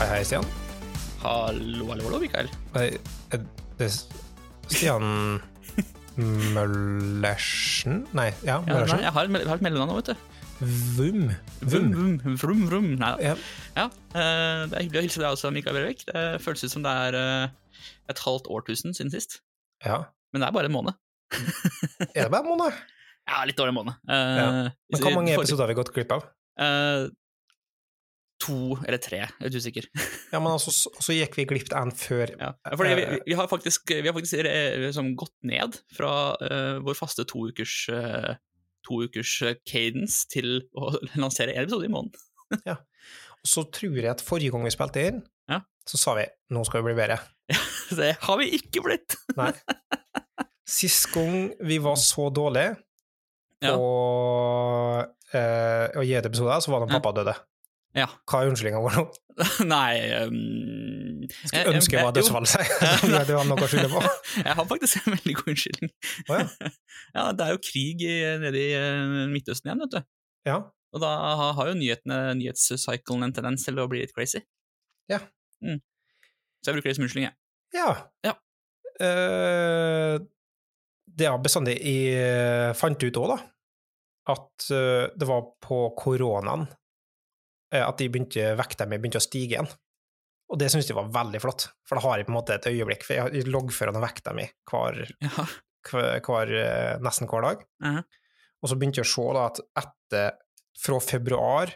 Hei, hei, Stian. Hallo, hallo, hallo, Mikael. Nei, er det Stian Møllersen? Nei, ja, Ja, nei, Møllersen. jeg har et, jeg har et mellomnavn nå, vet du. Vum. Vum, Vum. vrum, vrum, vrum. Nei, Ja. ja, eh, det er hyggelig å hilse deg også, Mikael Brevik. Det føles ut som det er eh, et halvt årtusen siden sist. ja. Men det er bare en måned. Er det bare en måned? Ja, litt dårlig en måned. Eh. Men hvor mange episoder har vi gått glipp av? Eh, to eller tre, jeg er litt usikker. Ja, men altså, så, så gikk vi glipp av en før. Ja. Fordi vi, vi, vi har faktisk, vi har faktisk eh, liksom gått ned fra uh, vår faste to ukers uh, to ukers eh, cadence til å lansere en episode i måneden. ja. Og så tror jeg at forrige gang vi spilte inn, Ja. så sa vi nå skal vi bli bedre. Det har vi ikke blitt! Nei. Sist gang vi var så dårlige Ja. på eh, å gi ut episoder, så var det da pappa døde. Ja. Hva er unnskyldninga vår nå? Nei um, Skulle ønske jeg var dødsfall, seg. det var noe å skylde på. Jeg har faktisk en veldig god unnskyldning. Oh, ja. ja, det er jo krig i, nede i eh, Midtøsten igjen, vet du. Ja. Og da har- har jo nyhetene, nyhetscyclen en tendens til å bli litt crazy. Ja. Mm. Så jeg bruker det som unnskyldning, jeg. Ja. Ja. Uh, det har bestandig jeg fant ut òg, da, at eh, det var på koronaen eh, at de begynte, vekta mi begynte å stige igjen. Og det syns jeg var veldig flott, for da har jeg på en måte et øyeblikk, for jeg loggfører den vekta mi hver, Ja. hver, hver, eh, nesten hver dag. Mhm. Og så begynte jeg å se da at etter, fra februar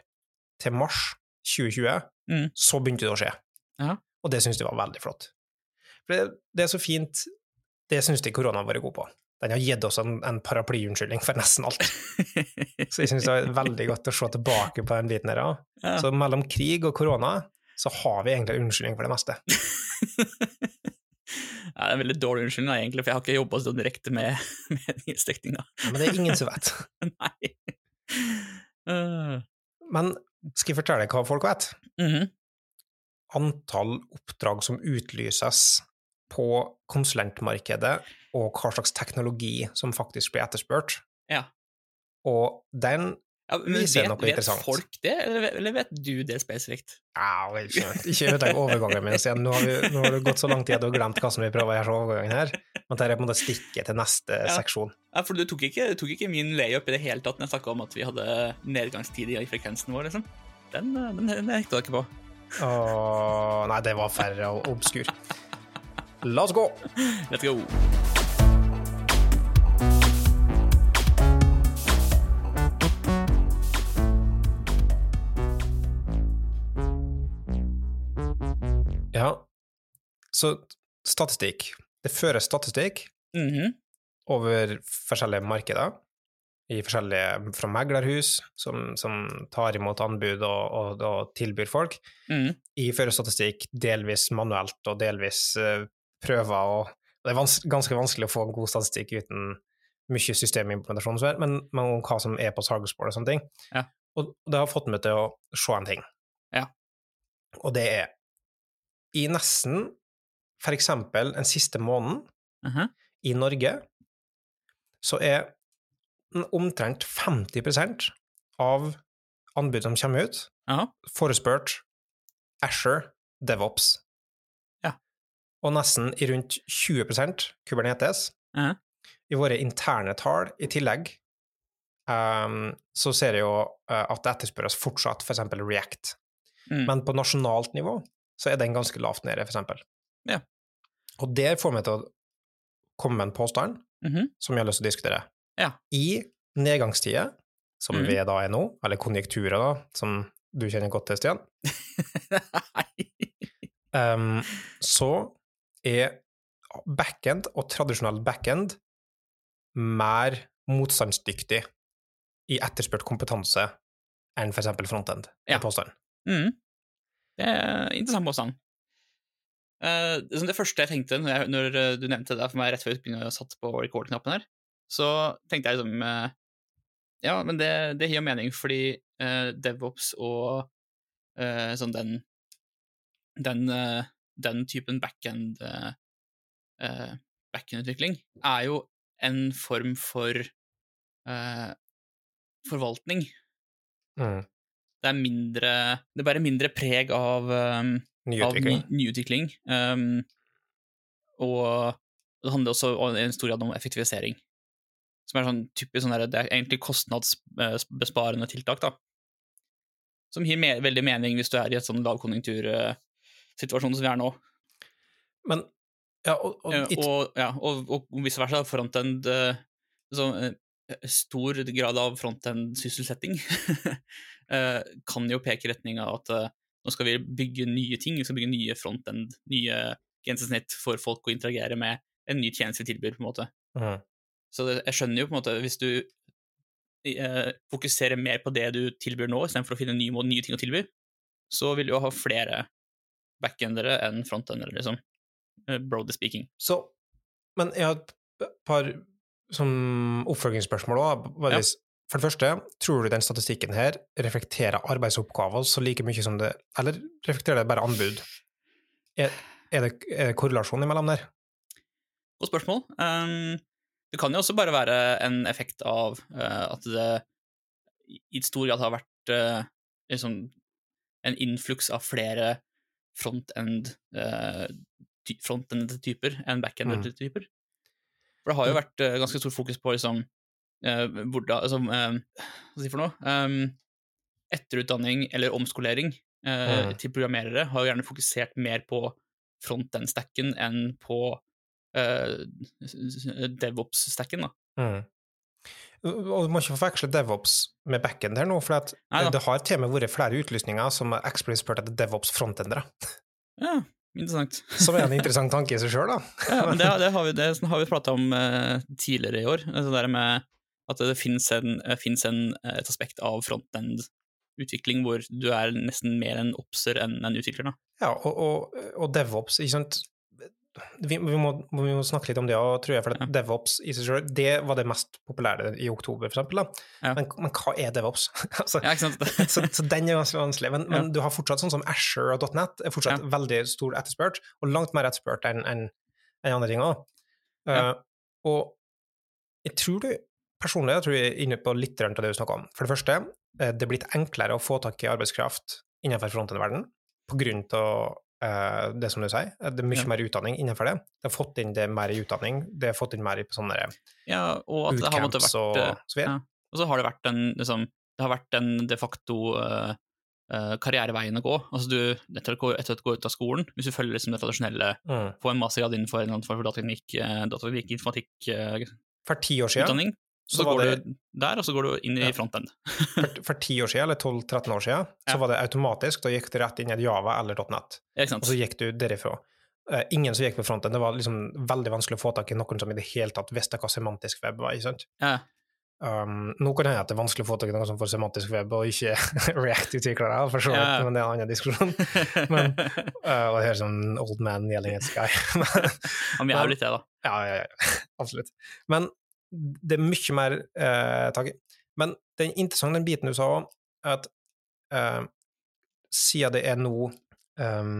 til mars 2020, Mm. så begynte det å skje. Ja. Og det syns jeg var veldig flott. For det, det er så fint Det syns jeg korona har vært god på. Den har gitt oss en, en paraplyunnskyldning for nesten alt. Så jeg syns det er veldig godt å se tilbake på den biten her. Ja. Så mellom krig og korona så har vi egentlig unnskyldning for det meste. Ja, det er en veldig dårlig unnskyldning, egentlig, for jeg har ikke jobba så direkte med, med nyhetsdekninga. Ja, men det er ingen som vet. Nei. Uh, Men skal jeg fortelle deg hva folk vet? mhm. Antall oppdrag som utlyses på konsulentmarkedet, og hva slags teknologi som faktisk blir etterspurt. Ja. Og den ja, Viser vet, noe vet interessant. folk det, eller, eller vet du det spesifikt? Ja, ikke, ikke ødelegg overgangen min. Stian. Nå har, vi, nå har det gått så lang tid at du har glemt hva som vi prøver å gjøre så overgangen her. Men dette er på en måte stikket til neste Ja. seksjon. Ja, for du tok ikke, du tok ikke min layup i det hele tatt når jeg snakka om at vi hadde nedgangstid i frekvensen vår, liksom. Den, eh, den, den hekta jeg ikke på. Åh, nei, det var færre og obskur. La oss gå! Let's go. Ja, så statistikk. Det føres statistikk Mhm. over forskjellige markeder, i forskjellige, fra meglerhus, som, som tar imot anbud og, og, og tilbyr folk. mm. I fører statistikk delvis manuelt og delvis eh, prøver, og det er vans ganske vanskelig å få en god statistikk uten mye systemimplementasjon, men, men om hva som er på Sargosport og sånne ting. Ja. Og det har fått meg til å se en ting. Ja. Og det er i nesten for eksempel den siste måneden Mhm. i Norge, så er omtrent 50% av anbud som kommer ut, Ja. forespurt Asher DevOps. Og nesten i rundt 20% Kubernetes. -huh. I våre interne tall i tillegg um, så ser jeg jo eh, at det etterspørres fortsatt f.eks. React. Mm. Men på nasjonalt nivå så er den ganske lavt nede, f.eks. Ja. Og det får meg til å komme med en påstand Mhm. som jeg har lyst til å diskutere. Ja. I nedgangstider, som Mhm. vi da er nå, eller konjunkturer, da, som du kjenner godt til, Stian, Nei. Um, så er backend og tradisjonell backend mer motstandsdyktig i etterspurt kompetanse enn eksempel frontend. Ja. påstanden. Mhm. Det er en interessant påstand. Uh, det, første jeg tenkte når, jeg, når eh, du nevnte det for meg rett før jeg satt på record-knappen her, så tenkte jeg liksom uh, Ja, men det, det gir mening, fordi uh, DevOps og sånn den den, den typen backend eh, uh, backend-utvikling er jo en form for uh, forvaltning Mm. det er mindre Det bærer mindre preg av um, ny, Nyutvikling. nyutvikling. Um, og det handler også om- i en stor grad om effektivisering. Som er sånn typisk sånn der, Det er egentlig kostnadsbesparende tiltak, da. Som gir me veldig mening hvis du er i et sånn lavkonjunktursituasjon som vi er nå. Men ja, og, og, Eh, it- og, ja, og, og vice versa, frontend eh, så, eh, Stor grad av frontend-sysselsetting kan jo peke i retning av at nå skal vi bygge nye ting, vi skal bygge nye frontend, nye grensesnitt for folk å interagere med en ny tjeneste vi tilbyr, på en måte. Mm. Så det, jeg skjønner jo på en måte, hvis du eh, fokuserer mer på det du tilbyr nå, istedenfor å finne nye, nye ting å tilby, så vil du jo ha flere backendere enn frontendere, liksom. Eh, Broadly speaking. Så, men jeg har et par oppfølgingsspørsmål òg. For det første, tror du den statistikken her reflekterer arbeidsoppgaver så like mye som det Eller reflekterer det bare anbud? Er, er, det, er det korrelasjon imellom der? Godt spørsmål. Um, det kan jo også bare være en effekt av uh, at det i stor grad har vært uh, liksom en influks av flere front-end front-end-typer enn back-end-typer. For det har jo vært eh, ganske stort fokus på liksom eh, hvordan altså, eh, Hva skal jeg si for noe? Etterutdanning eller omskolering eh, til programmerere har jo gjerne fokusert mer på front-end-stacken enn på uh, DevOps-stacken. da. Mm. Og du må ikke forveksle DevOps med backend her nå, for at det har til og med vært flere utlysninger som eksplisitt spurt etter DevOps frontendere. Ja, interessant. Som er en interessant tanke i seg sjøl, da. Ja, men det, det har vi, det har vi prata om uh, tidligere i år. Altså det med at det finnes, en, eh, finnes en, et aspekt av frontend-utvikling hvor du er nesten mer en oppser enn en utvikler. da. Ja, og, og, og DevOps, ikke sant vi, vi, må, vi må snakke litt om det òg, tror jeg, for Ja. DevOps i seg selv, det var det mest populære i oktober, for eksempel. Ja. Men, men hva er DevOps? altså, Ja, så, så den er ganske vanskelig. Men, men du har fortsatt sånn som Asher og .net er fortsatt veldig stor etterspurt, og langt mer etterspurt enn enn- en andre ting òg. Ja. og jeg tror du personlig jeg tror jeg er inne på litt av det du snakker om. For det første, eh, det er blitt enklere å få tak i arbeidskraft innenfor frontend-verden på eh, det som du sier. Det er mye Ja. mer utdanning innenfor det. Det har fått inn det mer i utdanning, det har fått inn mer i sånne Ja, og at det har måttet bootcamps vært og eh, så videre. ja. Og så har det vært en liksom, Det har vært en de facto uh, uh, karriereveien å gå. Altså du, etter, å gå, ut av skolen, hvis du følger liksom det tradisjonelle Mm. få en mastergrad innenfor en eller annen form for datateknikk, datateknikk informatikk-utdanning, For ti år siden så, så går det du der, og så går du inn i Ja. frontend. for, for 10 år siden, eller 12-13 år siden, så Ja. var det automatisk. Da gikk du rett inn i et Java eller .net, ja, og så gikk du derifra. Eh, ingen som gikk på fronten. Det var liksom veldig vanskelig å få tak i noen som i det hele tatt visste hva semantisk web var. ikke sant? Ja. Um, nå kan det hende at det er vanskelig å få tak i noen som får semantisk web, og ikke React-utviklere, for så vidt, men det er en annen diskusjon. Men- Uh, og det er som old man yelling at sky. Han litt det, da. ja, ja, ja, absolutt. Men det er mye mer eh, tak i. Men det er interessant den biten du sa òg, at eh, siden det er nå eh,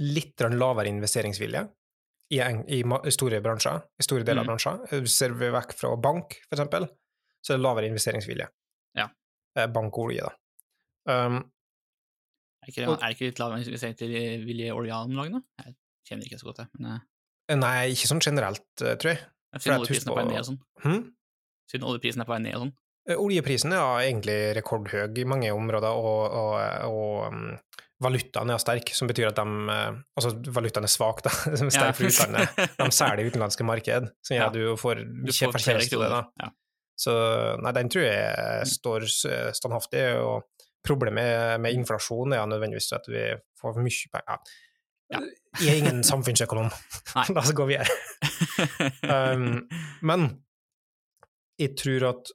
litt lavere investeringsvilje i, en, i, i store bransjer, i store deler av Mm. bransjer, eh, ser vi vekk fra bank, for eksempel, så er det lavere investeringsvilje. Ja. Eh, bank og olje, da. Um, Er ikke, Og- er det ikke litt lavere investeringsvilje i olje om dagen, da? Jeg kjenner ikke så godt, det, Men eh, nei, ikke sånn generelt, eh, tror jeg. Siden oljeprisen på på- sånn. hmm? Siden oljeprisen er på vei ned og sånn. Eh, Oljeprisen er egentlig rekordhøy i mange områder, og, og, og um, valutaen er sterk, som betyr at de eh, Altså, valutaen er svak, da, som er sterk for utlandet. De selger utenlandske marked, som gjør Ja. at du får får fortjeneste av det. da. Ja. Så nei, den tror jeg står standhaftig, og problemet med inflasjon er nødvendigvis at vi får mye penger. Ja. Jeg er ingen samfunnsøkonom. La oss gå videre. Um, men jeg tror at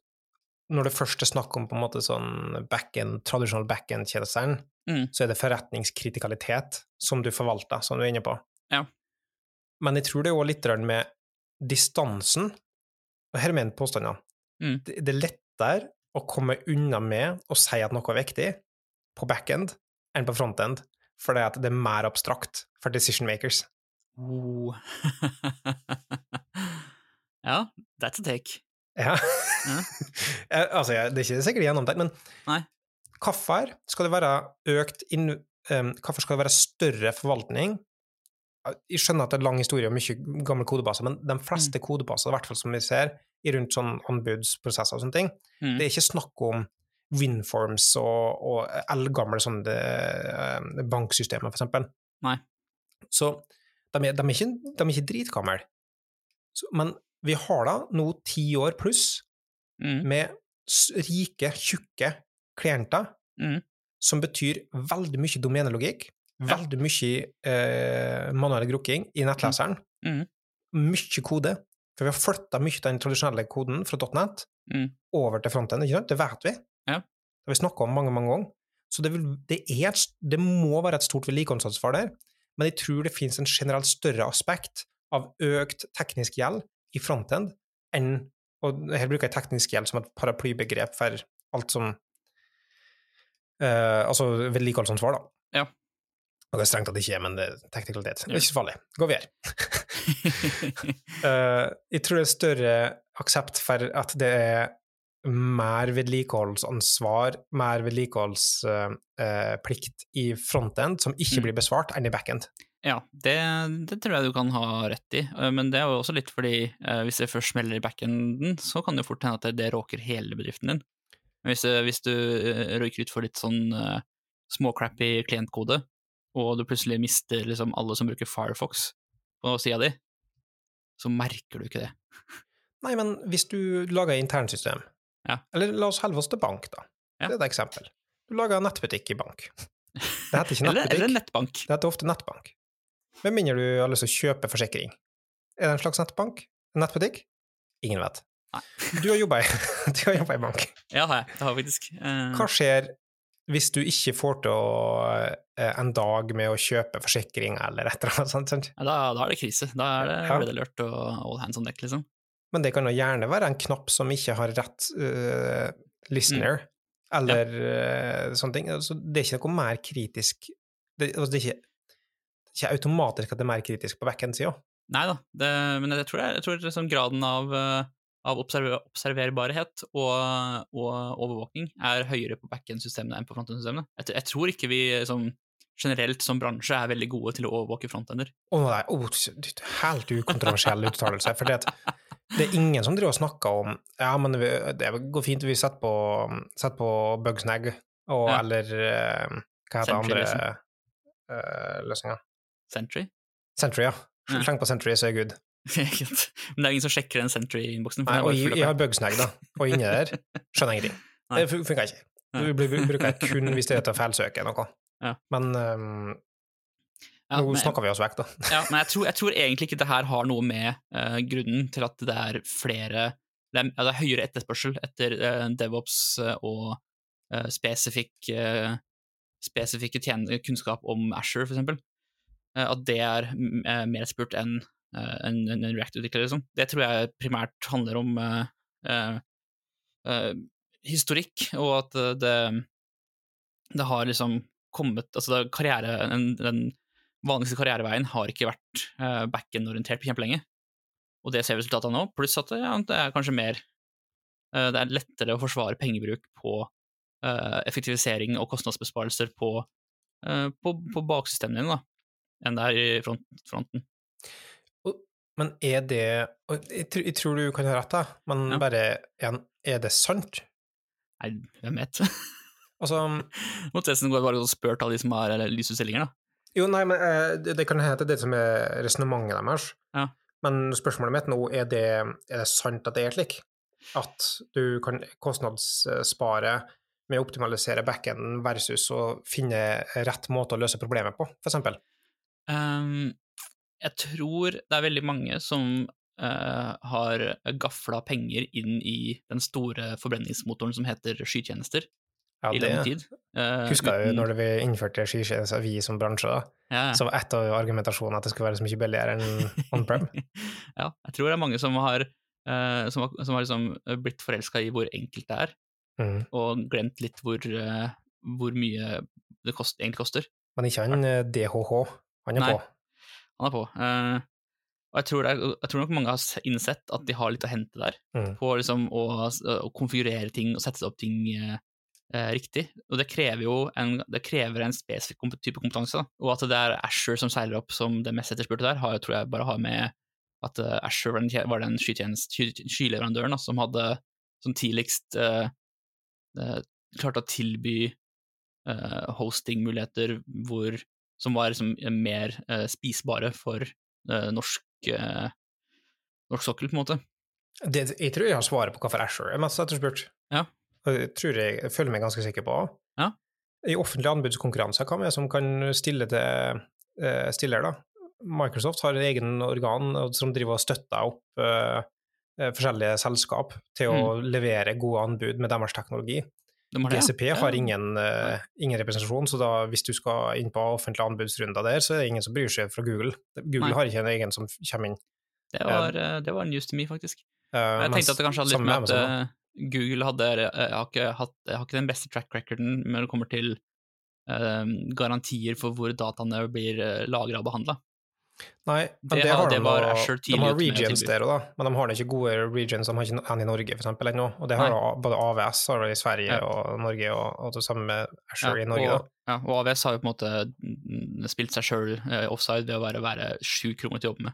når det først er snakk om på en måte sånn back-end, tradisjonal back-end-tjenester, Mm. så er det forretningskritikalitet som du forvalter, som du er inne på. Ja. Men jeg tror det er òg litt med distansen, og her er min påstand, ja. Mm. Det, det er lettere å komme unna med å si at noe er viktig på back-end enn på front-end, fordi at det er mer abstrakt for decision makers. Oh. ja, that's a take. Ja. Ja. Eh, altså, det er ikke sikkert gjennomtenkt, men Nei. hvorfor skal det være økt inn, um, hvorfor skal det være større forvaltning? Jeg skjønner at det er lang historie og mye gamle kodebaser, men de fleste kodebaser, i hvert fall som vi ser i rundt sånn anbudsprosesser og sånne ting, Mm. det er ikke snakk om Winforms og, og eldgamle sånne eh, banksystemer, for eksempel. Nei. Så de er, de er ikke, de er ikke dritgamle. Men vi har da nå ti år pluss Mm. med rike, tjukke klienter, Mm. som betyr veldig mye domenelogikk, Ja. veldig mye eh, manuell grukking i nettleseren, Mm. mye kode, for vi har flytta mye av den tradisjonelle koden fra .net Mm. over til fronten, ikke sant? Det vet vi. Ja. Det har vi snakka om mange, mange ganger. Så det, vil, det, er et, det må være et stort vedlikeholdsansvar der, men jeg tror det finnes en generelt større aspekt av økt teknisk gjeld i frontend enn Og her bruker jeg teknisk gjeld som et paraplybegrep for alt som Uh, Altså vedlikeholdsansvar, da. Ja. Og det er strengt tatt ikke, er, men det er teknikalitet. Det er ikke så farlig. Gå videre. uh, jeg tror det er større aksept for at det er mer vedlikeholdsansvar, mer vedlikeholdsplikt i frontend som ikke Mm. blir besvart, enn i backend. Ja, det, det tror jeg du kan ha rett i, Eh, men det er jo også litt fordi eh, hvis det først smeller i backenden, så kan det fort hende at det, det råker hele bedriften din. Men hvis, hvis du eh, røyker ut for litt sånn uh, småcrappy klientkode, og du plutselig mister liksom alle som bruker Firefox på sida di, så merker du ikke det. Nei, men hvis du lager internsystem, Ja. eller la oss holde oss til bank, da. Ja. Det er et eksempel. Du lager nettbutikk i bank. Det heter ikke nettbutikk, eller nettbank. det heter ofte nettbank. Med mindre du har lyst til å kjøpe forsikring. Er det en slags nettbank? En nettbutikk? Ingen vet. Nei. Du har jobba i, i bank. Ja. Det har jeg faktisk. Uh... Hva skjer hvis du ikke får til å, eh, en dag med å kjøpe forsikring eller et eller annet sånt? ja, da, da er det krise. Da er det Ja. blir det lurt og all hands on deck, liksom. Men det kan jo gjerne være en knapp som ikke har rett uh, listener, eller eh, sånne ting. Altså, det er ikke noe mer kritisk Det, altså, det er ikke, ikke automatisk at det er mer kritisk på backend-sida. Nei da, men jeg tror, jeg tror liksom graden av, eh, av observer, observerbarhet og, og overvåkning er høyere på backend-systemene enn på frontend-systemene. Jeg, jeg tror ikke vi som, generelt som bransje er veldig gode til å overvåke frontender. Å nei, oh, helt ukontroversiell uttalelse. For det, det er ingen som driver og snakker om Ja, men vi, det går fint, vi setter på, setter på Bugsnag, og, Ja. eller eh, Hva heter Sentry, andre liksom. uh, løsninger? Sentry? Century, ja. Sleng på Century, så er jeg good. Men det er ingen som sjekker den Sentry-innboksen. Nei, og jeg, jeg har. Bugsnag, da, og inni der skjønner jeg ingenting. Det funka ikke. Du bruker jeg kun hvis det er til å feilsøke noe. Ja. Men um, Ja, nå snakker vi oss vekk, da. Ja, men jeg tror, jeg tror egentlig ikke det her har noe med uh, grunnen til at det er flere Det er, det er høyere etterspørsel etter uh, DevOps eh, og uh, spesifikk uh, spesifikke kunnskap om Asher, for eksempel. At det er mm, mer spurt enn en, en React-utvikler, liksom. Det tror jeg primært handler om eh, eh, eh, historikk, og at eh, det, det har liksom kommet Altså, karriere, en, den vanligste karriereveien har ikke vært uh, backend-orientert på kjempelenge. Og det ser vi resultatet av nå, pluss at ja, det er kanskje mer uh, Det er lettere å forsvare pengebruk på uh, effektivisering og kostnadsbesparelser på, eh, på, på baksystemene dine, da, enn det er i front, fronten. Men er det jeg, tr- jeg tror du kan ha rett, da, men Ja. bare igjen, er det sant? Nei, hvem vet? Altså Nå resten går det bare og spør alle de som har ut stillinger, da. Jo, nei, men eh, det, det kan hende det som er resonnementet deres. Ja. Men spørsmålet mitt nå, er det, er det sant at det er slik? At du kan kostnadsspare med å optimalisere backenden versus å finne rett måte å løse problemet på, for eksempel? Ehm, jeg tror det er veldig mange som uh, har gafla penger inn i den store forbrenningsmotoren som heter skytjenester, Ja, i det lang tid. Eh, husker jeg jo når vi innførte skytjenester, vi som bransje, da. ja. Så var et av argumentasjonene at det skulle være så mye billigere enn on-prem. ja, jeg tror det er mange som har, uh, som har, som har liksom blitt forelska i hvor enkelt det er, Mm. og glemt litt hvor, uh, hvor mye det kost, egentlig koster. Men ikke han DHH. Han er Nei. på. Han er på. Uh, og jeg tror, det er, jeg tror nok mange har innsett at de har litt å hente der, Mm. på liksom å, å konfigurere ting og sette opp ting uh, riktig. Og det krever jo en, det krever en spesifikk type kompetanse. Da. Og at det er Asher som seiler opp som det mest etterspurte der, har, tror jeg bare har med at uh, Asher var den, var den sky- skyleverandøren da, som hadde som tidligst klarte å tilby hosting-muligheter hvor, som var liksom mer eh, spisbare for eh, norsk, eh, norsk sokkel, på en måte. Det, jeg tror jeg har svaret på hvorfor Asher er mest etterspurt. Ja. Jeg tror jeg, jeg føler meg ganske sikker på. Ja. I offentlige anbudskonkurranser, hva det som kan stille til eh, stiller, da? Microsoft har en egen organ som driver og støtter opp eh, eh, forskjellige selskap til å Mm. levere gode anbud med deres teknologi. De har. GCP Ja. har ingen, uh, ingen representasjon, så da, hvis du skal inn på offentlige anbudsrunder der, så er det ingen som bryr seg fra Google. Google Nei. har ikke en egen som kommer inn. Det var, uh, det var news to me, faktisk. Uh, Jeg tenkte at det kanskje hadde litt med, med at Google hadde, har, ikke hatt, har ikke den beste track recorden når det kommer til garantier for hvor dataene blir lagra og behandla. Nei, men Det det, har- har det de, var da- Azure tidlig ute med å regions tilby. der òg, da, men de har ikke gode regions, de har ikke en i Norge for eksempel ennå. Og det har Nei. både AVS har det i Sverige Ja. og Norge, og, og det samme med Azure i Norge. og, ja, og AVS har jo på en måte spilt seg sjøl offside ved å være, være sju kroner til å jobbe med.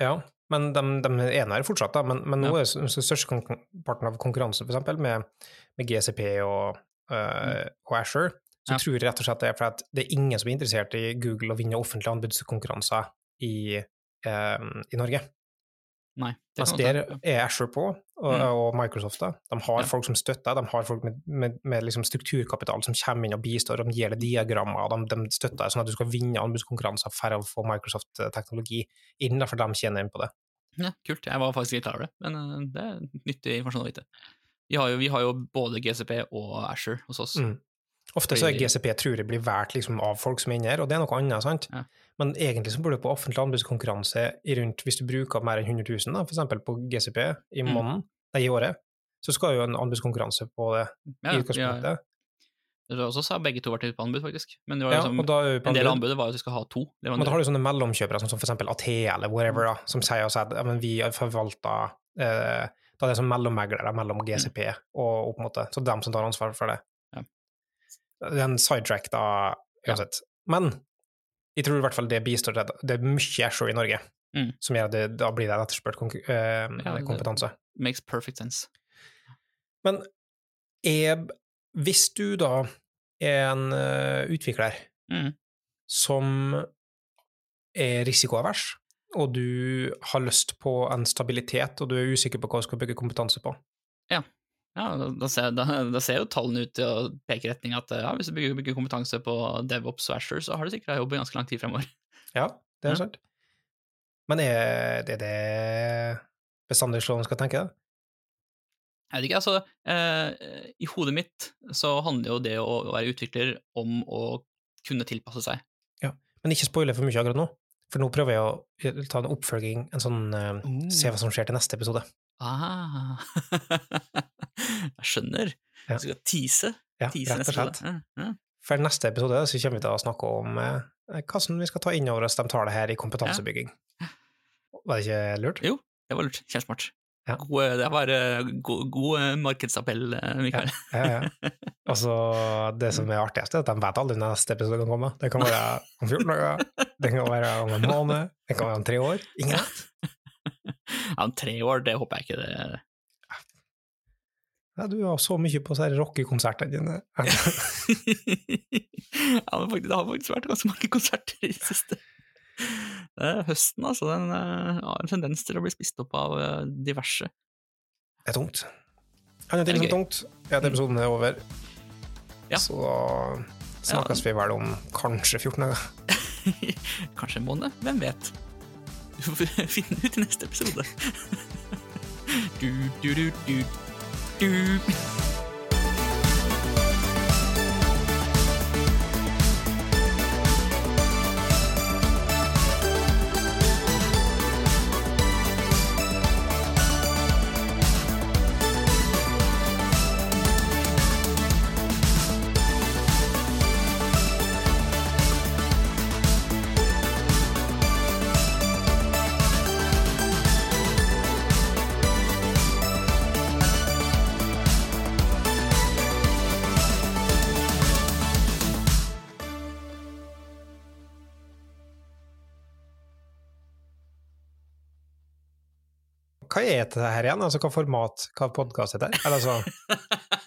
Ja, men de, de er der fortsatt, da. Men, men nå Ja. er størsteparten av konkurransen eksempel med, med GCP og, eh, og Azure, så. Ja. tror jeg rett og slett det er fordi det er ingen som er interessert i Google å vinne offentlige anbudskonkurranser i, eh, i Norge. Nei. det altså, der er Azure på, og, Mm. og Microsoft. da. De har Ja. folk som støtter, de har folk med, med, med liksom strukturkapital som kommer inn og bistår, de gir deg diagrammer, de, de støtter deg sånn at du skal vinne anbudskonkurranser for å få Microsoft-teknologi inn, da, for de tjener inn på det. Ja, kult. Jeg var faktisk litt klar over det, men eh, det er nyttig informasjon å vite. Vi har jo, vi har jo både GCP og Asher hos oss. Mm. Ofte så er GCP tror jeg blir valgt liksom av folk som er inne her, og det er noe annet, sant? Ja. Men egentlig så burde du på offentlig anbudskonkurranse i rundt, hvis du bruker mer enn 100 000, da, for eksempel på GCP i Mm. måneden, nei, i året, så skal jo en anbudskonkurranse på det Ja, i har- utgangspunktet. Det var også sa begge to vært ute på anbud, faktisk. Men det var Ja, liksom, og da er på en del av anbudet var at vi skal ha to Men da har du sånne mellomkjøpere, sånn som for eksempel Athea eller whatever, da, som sier at ja, vi vi forvalta eh, Da er sånn mellommeglere mellom GCP og og opp mot det. så dem som tar ansvar for det. Ja. Det er en sidetrack, da, uansett. Men jeg tror i hvert fall det bistår til Det er mye Ashore i Norge Mm. som gjør at det, da blir det en etterspurt eh, Ja, det- kompetanse. Makes perfect sense. Men er, hvis du da er en uh, utvikler Mm. som er risikoavers, og du har lyst på en stabilitet, og du er usikker på hva du skal bygge kompetanse på. Ja, da, da, ser, da, da ser jo tallene ut til å peke i retning at ja, hvis du bygger, bygger kompetanse på DevOps og Asher, så har du sikra jobb i ganske lang tid fremover. Ja, det er Ja. sant. Men er det det bestandig slående skal tenke? da? Jeg vet ikke, altså eh, I hodet mitt så handler jo det å, være utvikler om å kunne tilpasse seg. Men ikke spoile for mye akkurat nå, for nå prøver jeg å ta en oppfølging, en sånn eh, Oh. Se hva som skjer til neste episode. Ah. Jeg skjønner. Ja. Du skal tease. Ja, tease rett og slett. Ja. For neste episode så kommer vi til å snakke om eh, hva som vi skal ta inn over oss de tar det her i kompetansebygging. Var det ikke lurt? Jo, det var lurt. Kjempesmart. Ja. God, det var eh, god, god eh, markedsappell, eh, Mikael. Ja, ja. ja. Altså, det som er artigst, er at de vet aldri når neste episode kan komme. Det kan være om 14 dager, det kan være om en måned, det kan være om tre år. Ingen vet. Ja, om tre år, det håper jeg ikke det Ja, du har så mye på rockekonsertene dine. ja, men faktisk, Det har faktisk vært ganske mange konserter i det siste. Høsten, altså. Den eh, har en tendens til å bli spist opp av eh, diverse. Det er tungt. Andre ting Det som er tungt, er at episoden er over. Ja. Så da snakkes vi vel om kanskje 14 dager. Kanskje en måned, hvem vet? Finne ut i neste episode. du, du, du, du, du. Hva er dette her igjen? Altså, hva format, hva podkast er det? Altså